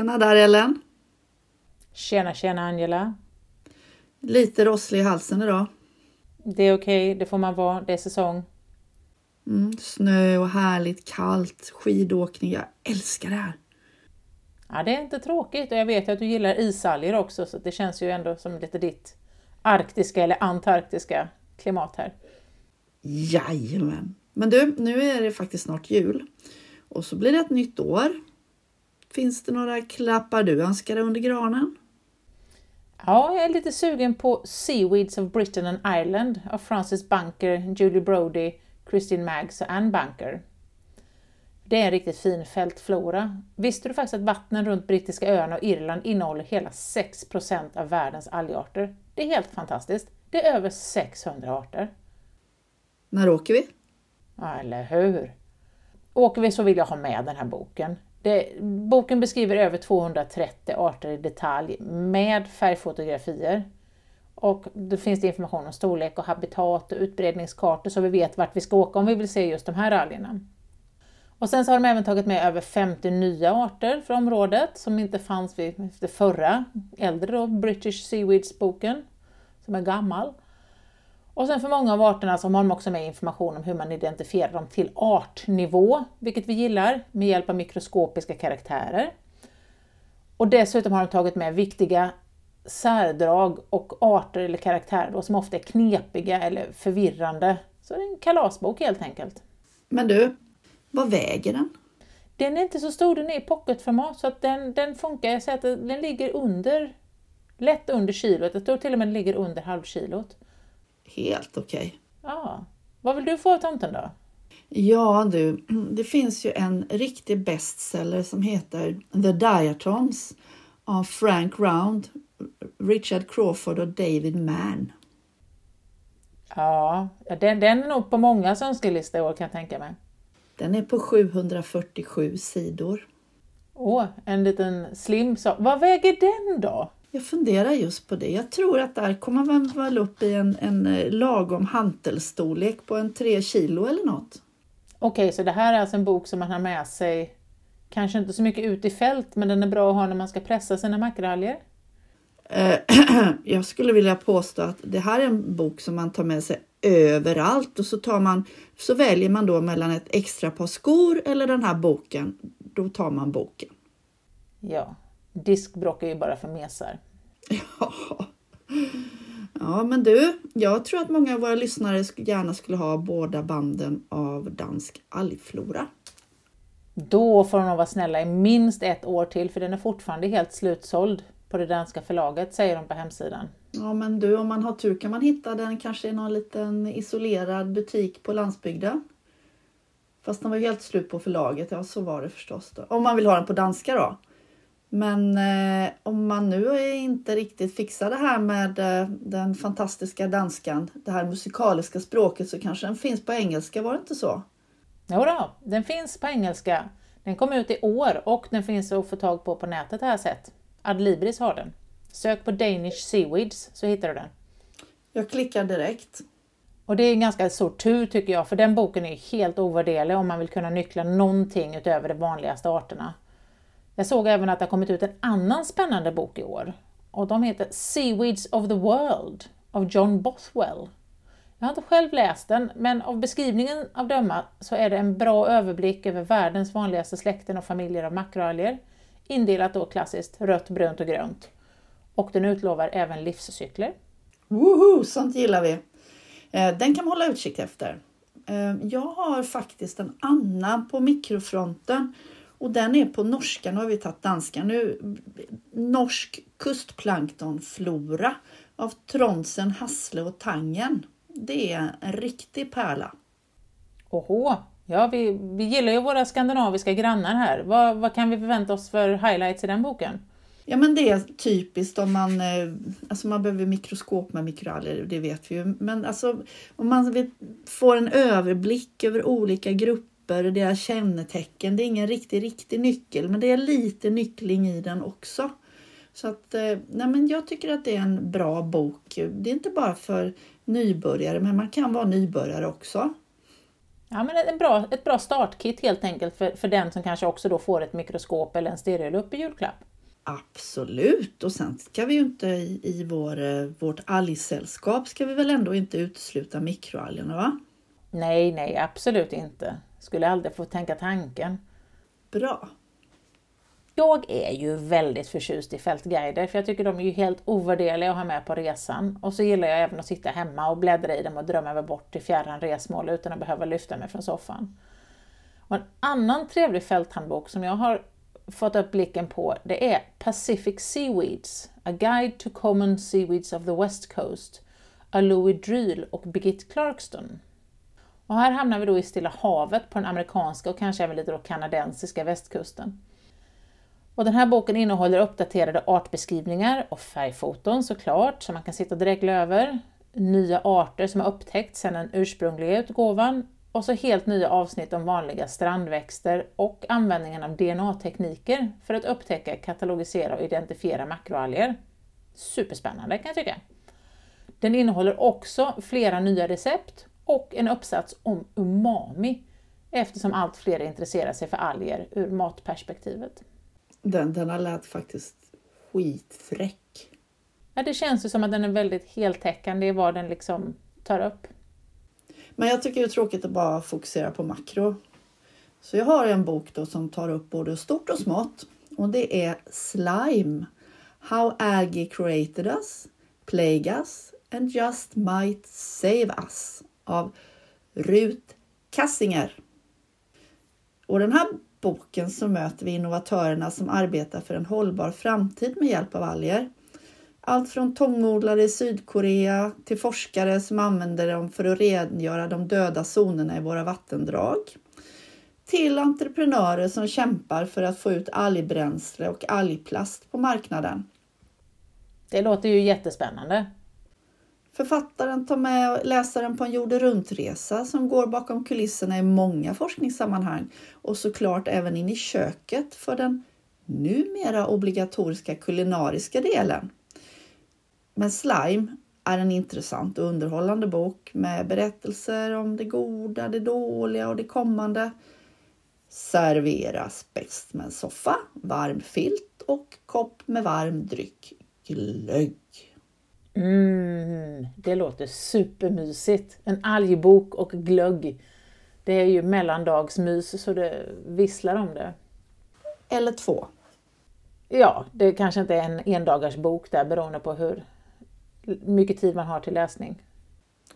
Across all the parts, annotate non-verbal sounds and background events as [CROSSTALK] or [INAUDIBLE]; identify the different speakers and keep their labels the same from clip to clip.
Speaker 1: Tjena där Ellen!
Speaker 2: Tjena tjena Angela!
Speaker 1: Lite rosslig i halsen idag.
Speaker 2: Det är okej, det får man vara, det är säsong.
Speaker 1: Mm, snö och härligt kallt, skidåkning. Jag älskar det här.
Speaker 2: Ja, det är inte tråkigt och jag vet att du gillar isalger också så det känns ju ändå som lite ditt arktiska eller antarktiska klimat här.
Speaker 1: Jajamän! Men du, nu är det faktiskt snart jul och så blir det ett nytt år. Finns det några klappar du önskar dig under granen?
Speaker 2: Ja, jag är lite sugen på Seaweeds of Britain and Ireland av Francis Bunker, Julie Brody, Christine Maggs och Anne Bunker. Det är en riktigt fin fältflora. Visste du faktiskt att vattnen runt brittiska öarna och Irland innehåller hela 6% av världens algarter? Det är helt fantastiskt. Det är över 600 arter.
Speaker 1: När åker vi?
Speaker 2: Ja, eller hur? Åker vi så vill jag ha med den här boken. Det, boken beskriver över 230 arter i detalj med färgfotografier. Och då finns det information om storlek och habitat och utbredningskartor så vi vet vart vi ska åka om vi vill se just de här algerna. Och sen så har de även tagit med över 50 nya arter för området som inte fanns vid det förra, äldre då, British Seaweeds-boken, som är gammal. Och sen för många av arterna så har de också med information om hur man identifierar dem till artnivå, vilket vi gillar, med hjälp av mikroskopiska karaktärer. Och dessutom har de tagit med viktiga särdrag och arter eller karaktärer då, som ofta är knepiga eller förvirrande. Så det är en kalasbok helt enkelt.
Speaker 1: Men du, vad väger den?
Speaker 2: Den är inte så stor, den är i pocketformat så att den, den funkar. Jag säger att den ligger under, lätt under kilot. Jag tror till och med den ligger under halvkilot.
Speaker 1: Helt okej. Okay.
Speaker 2: Ja. Vad vill du få av tomten då?
Speaker 1: Ja du, [CLEARS THROAT] det finns ju en riktig bestseller som heter The Diatoms av Frank Round, Richard Crawford och David Mann.
Speaker 2: Ja, den, den är nog på många önskelista i år kan jag tänka mig.
Speaker 1: Den är på 747 sidor.
Speaker 2: Åh, en liten slim sak. Vad väger den då?
Speaker 1: Jag funderar just på det. Jag tror att där kommer man väl upp i en, en eh, lagom hantelstorlek på en 3 kilo eller något.
Speaker 2: Okej, okay, så det här är alltså en bok som man har med sig, kanske inte så mycket ut i fält, men den är bra att ha när man ska pressa sina makraljer?
Speaker 1: Eh, [CLEARS THROAT] jag skulle vilja påstå att det här är en bok som man tar med sig överallt och så, tar man, så väljer man då mellan ett extra par skor eller den här boken. Då tar man boken.
Speaker 2: Ja, diskbrock är ju bara för mesar.
Speaker 1: Ja. [LAUGHS] ja, men du, jag tror att många av våra lyssnare gärna skulle ha båda banden av dansk algflora.
Speaker 2: Då får de nog vara snälla i minst ett år till för den är fortfarande helt slutsåld på det danska förlaget, säger de på hemsidan.
Speaker 1: Ja, men du, om man har tur kan man hitta den kanske i någon liten isolerad butik på landsbygden. Fast den var ju helt slut på förlaget, ja så var det förstås. Då. Om man vill ha den på danska då. Men eh, om man nu inte riktigt fixar det här med eh, den fantastiska danskan, det här musikaliska språket, så kanske den finns på engelska, var det inte så?
Speaker 2: Jo då, den finns på engelska. Den kom ut i år och den finns att få tag på på nätet har jag sett. Adlibris har den. Sök på Danish Seaweeds så hittar du den.
Speaker 1: Jag klickar direkt.
Speaker 2: Och det är en ganska stor tur tycker jag, för den boken är helt ovärderlig om man vill kunna nyckla någonting utöver de vanligaste arterna. Jag såg även att det har kommit ut en annan spännande bok i år. Och de heter Seaweeds of the World av John Bothwell. Jag har inte själv läst den, men av beskrivningen av döma så är det en bra överblick över världens vanligaste släkten och familjer av makroalger, indelat då klassiskt rött, brunt och grönt. Och den utlovar även livscykler.
Speaker 1: Woho, sånt gillar vi! Eh, den kan man hålla utkik efter. Eh, jag har faktiskt en annan på mikrofronten och den är på norska, nu har vi tagit danska nu. Norsk kustplanktonflora av Tronsen, Hassle och Tangen. Det är en riktig pärla.
Speaker 2: Oho, ja vi, vi gillar ju våra skandinaviska grannar här. Vad, vad kan vi förvänta oss för highlights i den boken?
Speaker 1: Ja men det är typiskt om man, eh, alltså man behöver mikroskop med mikroalger, det vet vi ju. Men alltså om man får en överblick över olika grupper och deras kännetecken. Det är ingen riktig, riktig nyckel, men det är lite nyckling i den också. Så att, eh, nej men jag tycker att det är en bra bok. Det är inte bara för nybörjare, men man kan vara nybörjare också.
Speaker 2: Ja, men en bra, ett bra startkit helt enkelt för, för den som kanske också då får ett mikroskop eller en stereolupp i julklapp.
Speaker 1: Absolut, och sen ska vi ju inte i, i vår, eh, vårt algsällskap ska vi väl ändå inte utesluta mikroalgerna va?
Speaker 2: Nej, nej, absolut inte. Skulle aldrig få tänka tanken.
Speaker 1: Bra.
Speaker 2: Jag är ju väldigt förtjust i fältguider för jag tycker de är ju helt ovärderliga att ha med på resan. Och så gillar jag även att sitta hemma och bläddra i dem och drömma mig bort till fjärran resmål utan att behöva lyfta mig från soffan. Och en annan trevlig fälthandbok som jag har fått upp blicken på det är Pacific Seaweeds, A Guide to Common Seaweeds of the West Coast av Louis Dryl och Birgit Clarkston. Och här hamnar vi då i Stilla havet på den amerikanska och kanske även lite då kanadensiska västkusten. Och den här boken innehåller uppdaterade artbeskrivningar och färgfoton såklart, som man kan sitta och dregla över. Nya arter som har upptäckts sedan den ursprungliga utgåvan och så helt nya avsnitt om vanliga strandväxter och användningen av DNA-tekniker för att upptäcka, katalogisera och identifiera makroalger. Superspännande kan jag tycka. Den innehåller också flera nya recept och en uppsats om umami eftersom allt fler intresserar sig för alger ur matperspektivet.
Speaker 1: Den, den har lät faktiskt skitfräck.
Speaker 2: Ja, det känns ju som att den är väldigt heltäckande i vad den liksom tar upp.
Speaker 1: Men jag tycker det är tråkigt att bara fokusera på makro. Så jag har en bok då som tar upp både stort och smått. Och det är Slime. How Algae Created Us, Plague Us and Just Might Save Us av Rut Kassinger. Och den här boken så möter vi innovatörerna som arbetar för en hållbar framtid med hjälp av alger. Allt från tångodlare i Sydkorea till forskare som använder dem för att rengöra de döda zonerna i våra vattendrag. Till entreprenörer som kämpar för att få ut algbränsle och algplast på marknaden.
Speaker 2: Det låter ju jättespännande.
Speaker 1: Författaren tar med läsaren på en jorden runt-resa som går bakom kulisserna i många forskningssammanhang och såklart även in i köket för den numera obligatoriska kulinariska delen. Men Slime är en intressant och underhållande bok med berättelser om det goda, det dåliga och det kommande. Serveras bäst med en soffa, varm filt och kopp med varm dryck, glögg.
Speaker 2: Mm, det låter supermysigt. En algbok och glögg. Det är ju mellandagsmys så det visslar om det.
Speaker 1: Eller två.
Speaker 2: Ja, det kanske inte är en endagars bok där beroende på hur mycket tid man har till läsning.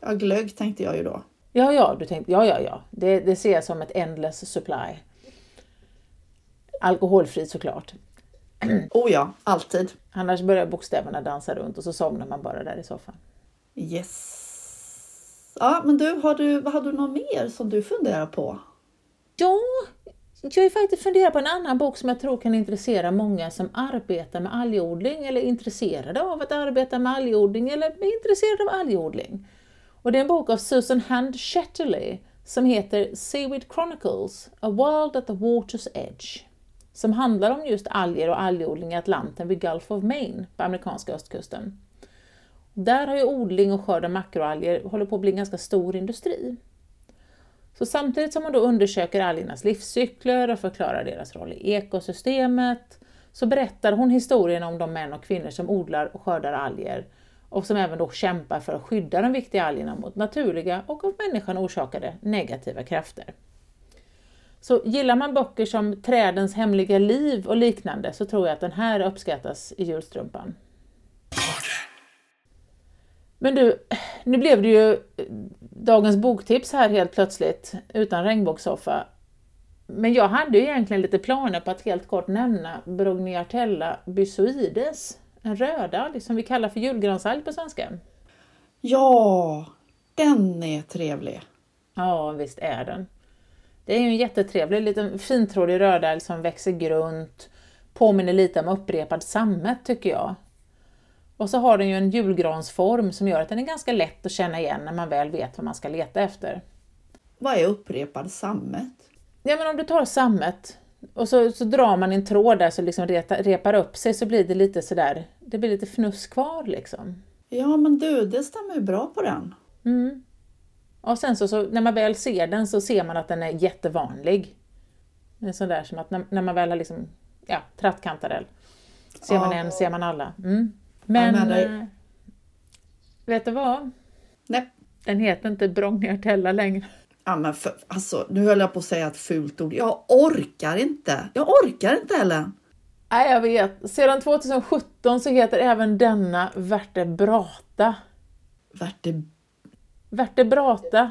Speaker 1: Ja, glögg tänkte jag ju då.
Speaker 2: Ja, ja, du tänkte, ja, ja, ja. Det, det ser jag som ett endless supply. Alkoholfri såklart. [CLEARS THROAT]
Speaker 1: Oh ja, alltid.
Speaker 2: Annars börjar bokstäverna dansa runt och så somnar man bara där i soffan.
Speaker 1: Yes. Ja, men du, har du, har du något mer som du funderar på?
Speaker 2: Ja, jag har faktiskt funderat på en annan bok som jag tror kan intressera många som arbetar med algodling eller är intresserade av att arbeta med algodling eller är intresserade av algodling. Och det är en bok av Susan Hand Shetterly som heter Seaweed Chronicles, A World at the Water's Edge som handlar om just alger och algodling i Atlanten vid Gulf of Maine på amerikanska östkusten. Där har ju odling och skörd av makroalger håller på att bli en ganska stor industri. Så samtidigt som man då undersöker algernas livscykler och förklarar deras roll i ekosystemet så berättar hon historien om de män och kvinnor som odlar och skördar alger och som även då kämpar för att skydda de viktiga algerna mot naturliga och av människan orsakade negativa krafter. Så gillar man böcker som Trädens hemliga liv och liknande så tror jag att den här uppskattas i julstrumpan. Men du, nu blev det ju dagens boktips här helt plötsligt utan regnbågssoffa. Men jag hade ju egentligen lite planer på att helt kort nämna Brogniartella bysoides, en rödalg som vi kallar för julgransalg på svenska.
Speaker 1: Ja, den är trevlig.
Speaker 2: Ja, visst är den. Det är ju en jättetrevlig liten fintrådig rödalg som växer grunt, påminner lite om upprepad sammet tycker jag. Och så har den ju en julgransform som gör att den är ganska lätt att känna igen när man väl vet vad man ska leta efter.
Speaker 1: Vad är upprepad sammet?
Speaker 2: Ja men om du tar sammet och så, så drar man en tråd där så liksom reta, repar upp sig så blir det lite sådär, det blir lite fnuss kvar liksom.
Speaker 1: Ja men du, det stämmer ju bra på den.
Speaker 2: Mm. Och sen så, så, när man väl ser den så ser man att den är jättevanlig. Det är sådär som att när, när man väl har liksom, ja, trattkantarell. Ser man
Speaker 1: Ja.
Speaker 2: en ser man alla. Mm. Men eh, vet du vad?
Speaker 1: Nej.
Speaker 2: Den heter inte Brångnertella längre.
Speaker 1: Ja, men för, alltså, nu höll jag på att säga ett fult ord. Jag orkar inte. Jag orkar inte Ellen.
Speaker 2: Nej, jag vet. Sedan 2017 så heter även denna vertebrata.
Speaker 1: Verte,
Speaker 2: Vertebrata.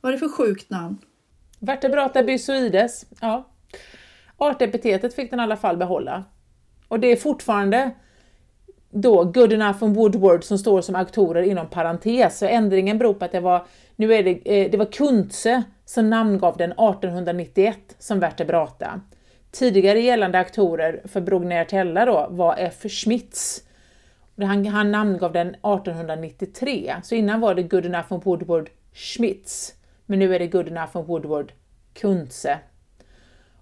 Speaker 1: vad är det för sjukt namn?
Speaker 2: Vertebrata byssoides. Ja. Artepitetet fick den i alla fall behålla. Och det är fortfarande då Good Enough and Woodward som står som auktorer inom parentes. Så ändringen beror på att det var, nu är det, eh, det var Kuntze som namngav den 1891 som vertebrata. Tidigare gällande auktorer för Brognertella då var F. Schmitz. Han, han namngav den 1893, så innan var det Good Enough and Woodward Schmitz. Men nu är det Good Enough and Woodward Kuntze.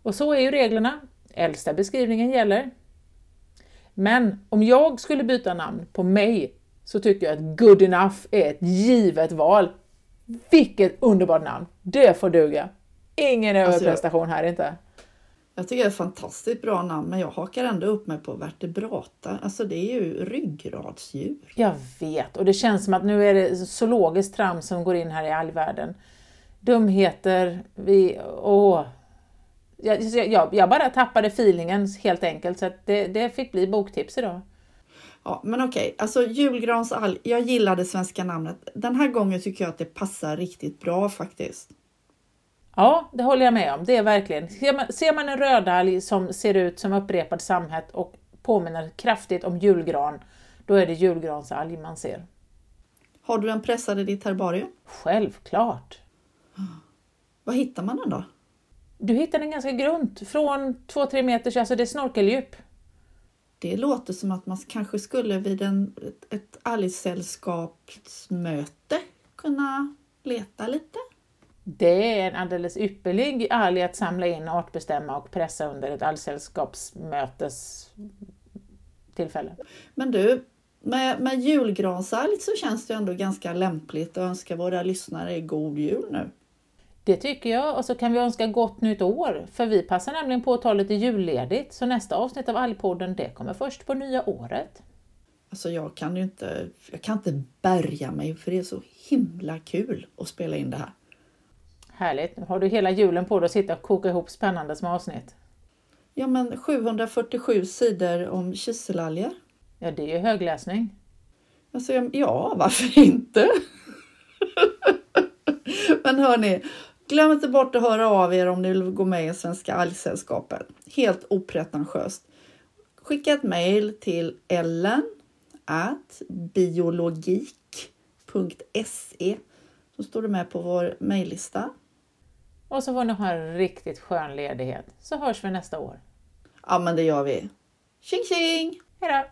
Speaker 2: Och så är ju reglerna. Äldsta beskrivningen gäller. Men om jag skulle byta namn på mig så tycker jag att Good Enough är ett givet val. Vilket underbart namn! Det får duga. Ingen
Speaker 1: Alltså,
Speaker 2: överprestation här inte.
Speaker 1: Jag tycker det är ett fantastiskt bra namn, men jag hakar ändå upp mig på vertebrata. Alltså det är ju ryggradsdjur.
Speaker 2: Jag vet, och det känns som att nu är det zoologiskt trams som går in här i allvärlden. Dumheter, vi... Åh. Jag, jag, jag bara tappade feelingen helt enkelt, så det, det fick bli boktips idag.
Speaker 1: Ja, men okej, alltså julgransalg. Jag gillar det svenska namnet. Den här gången tycker jag att det passar riktigt bra faktiskt.
Speaker 2: Ja, det håller jag med om. Det är verkligen. Ser man, ser man en rödalg som ser ut som upprepad samhet och påminner kraftigt om julgran, då är det julgransalg man ser.
Speaker 1: Har du den pressad i ditt herbarium?
Speaker 2: Självklart!
Speaker 1: Var hittar man den då?
Speaker 2: Du hittar den ganska grunt, från 2-3 meters, alltså det är snorkeldjup.
Speaker 1: Det låter som att man kanske skulle vid en, ett, ett algsällskapsmöte kunna leta lite.
Speaker 2: Det är en alldeles ypperlig alg att samla in, artbestämma och pressa under ett allsällskapsmötes tillfälle.
Speaker 1: Men du, med, med julgransalg så känns det ändå ganska lämpligt att önska våra lyssnare god jul nu.
Speaker 2: Det tycker jag, och så kan vi önska gott nytt år, för vi passar nämligen på att ta lite julledigt, så nästa avsnitt av Algpodden det kommer först på nya året.
Speaker 1: Alltså jag kan ju inte, jag kan inte bärga mig för det är så himla kul att spela in det här.
Speaker 2: Härligt, nu har du hela julen på dig att sitta och koka ihop spännande små avsnitt.
Speaker 1: Ja men 747 sidor om kiselalger.
Speaker 2: Ja, det är ju högläsning.
Speaker 1: Alltså, ja, varför inte? [LAUGHS] Men hörni, glöm inte bort att höra av er om ni vill gå med i Svenska algsällskapet. Helt opretentiöst. Skicka ett mejl till ellen at biologik.se så står det med på vår mejllista.
Speaker 2: Och så får ni ha en riktigt skön ledighet, så hörs vi nästa år.
Speaker 1: Ja, men det gör vi. Tjing tjing!
Speaker 2: Hejdå!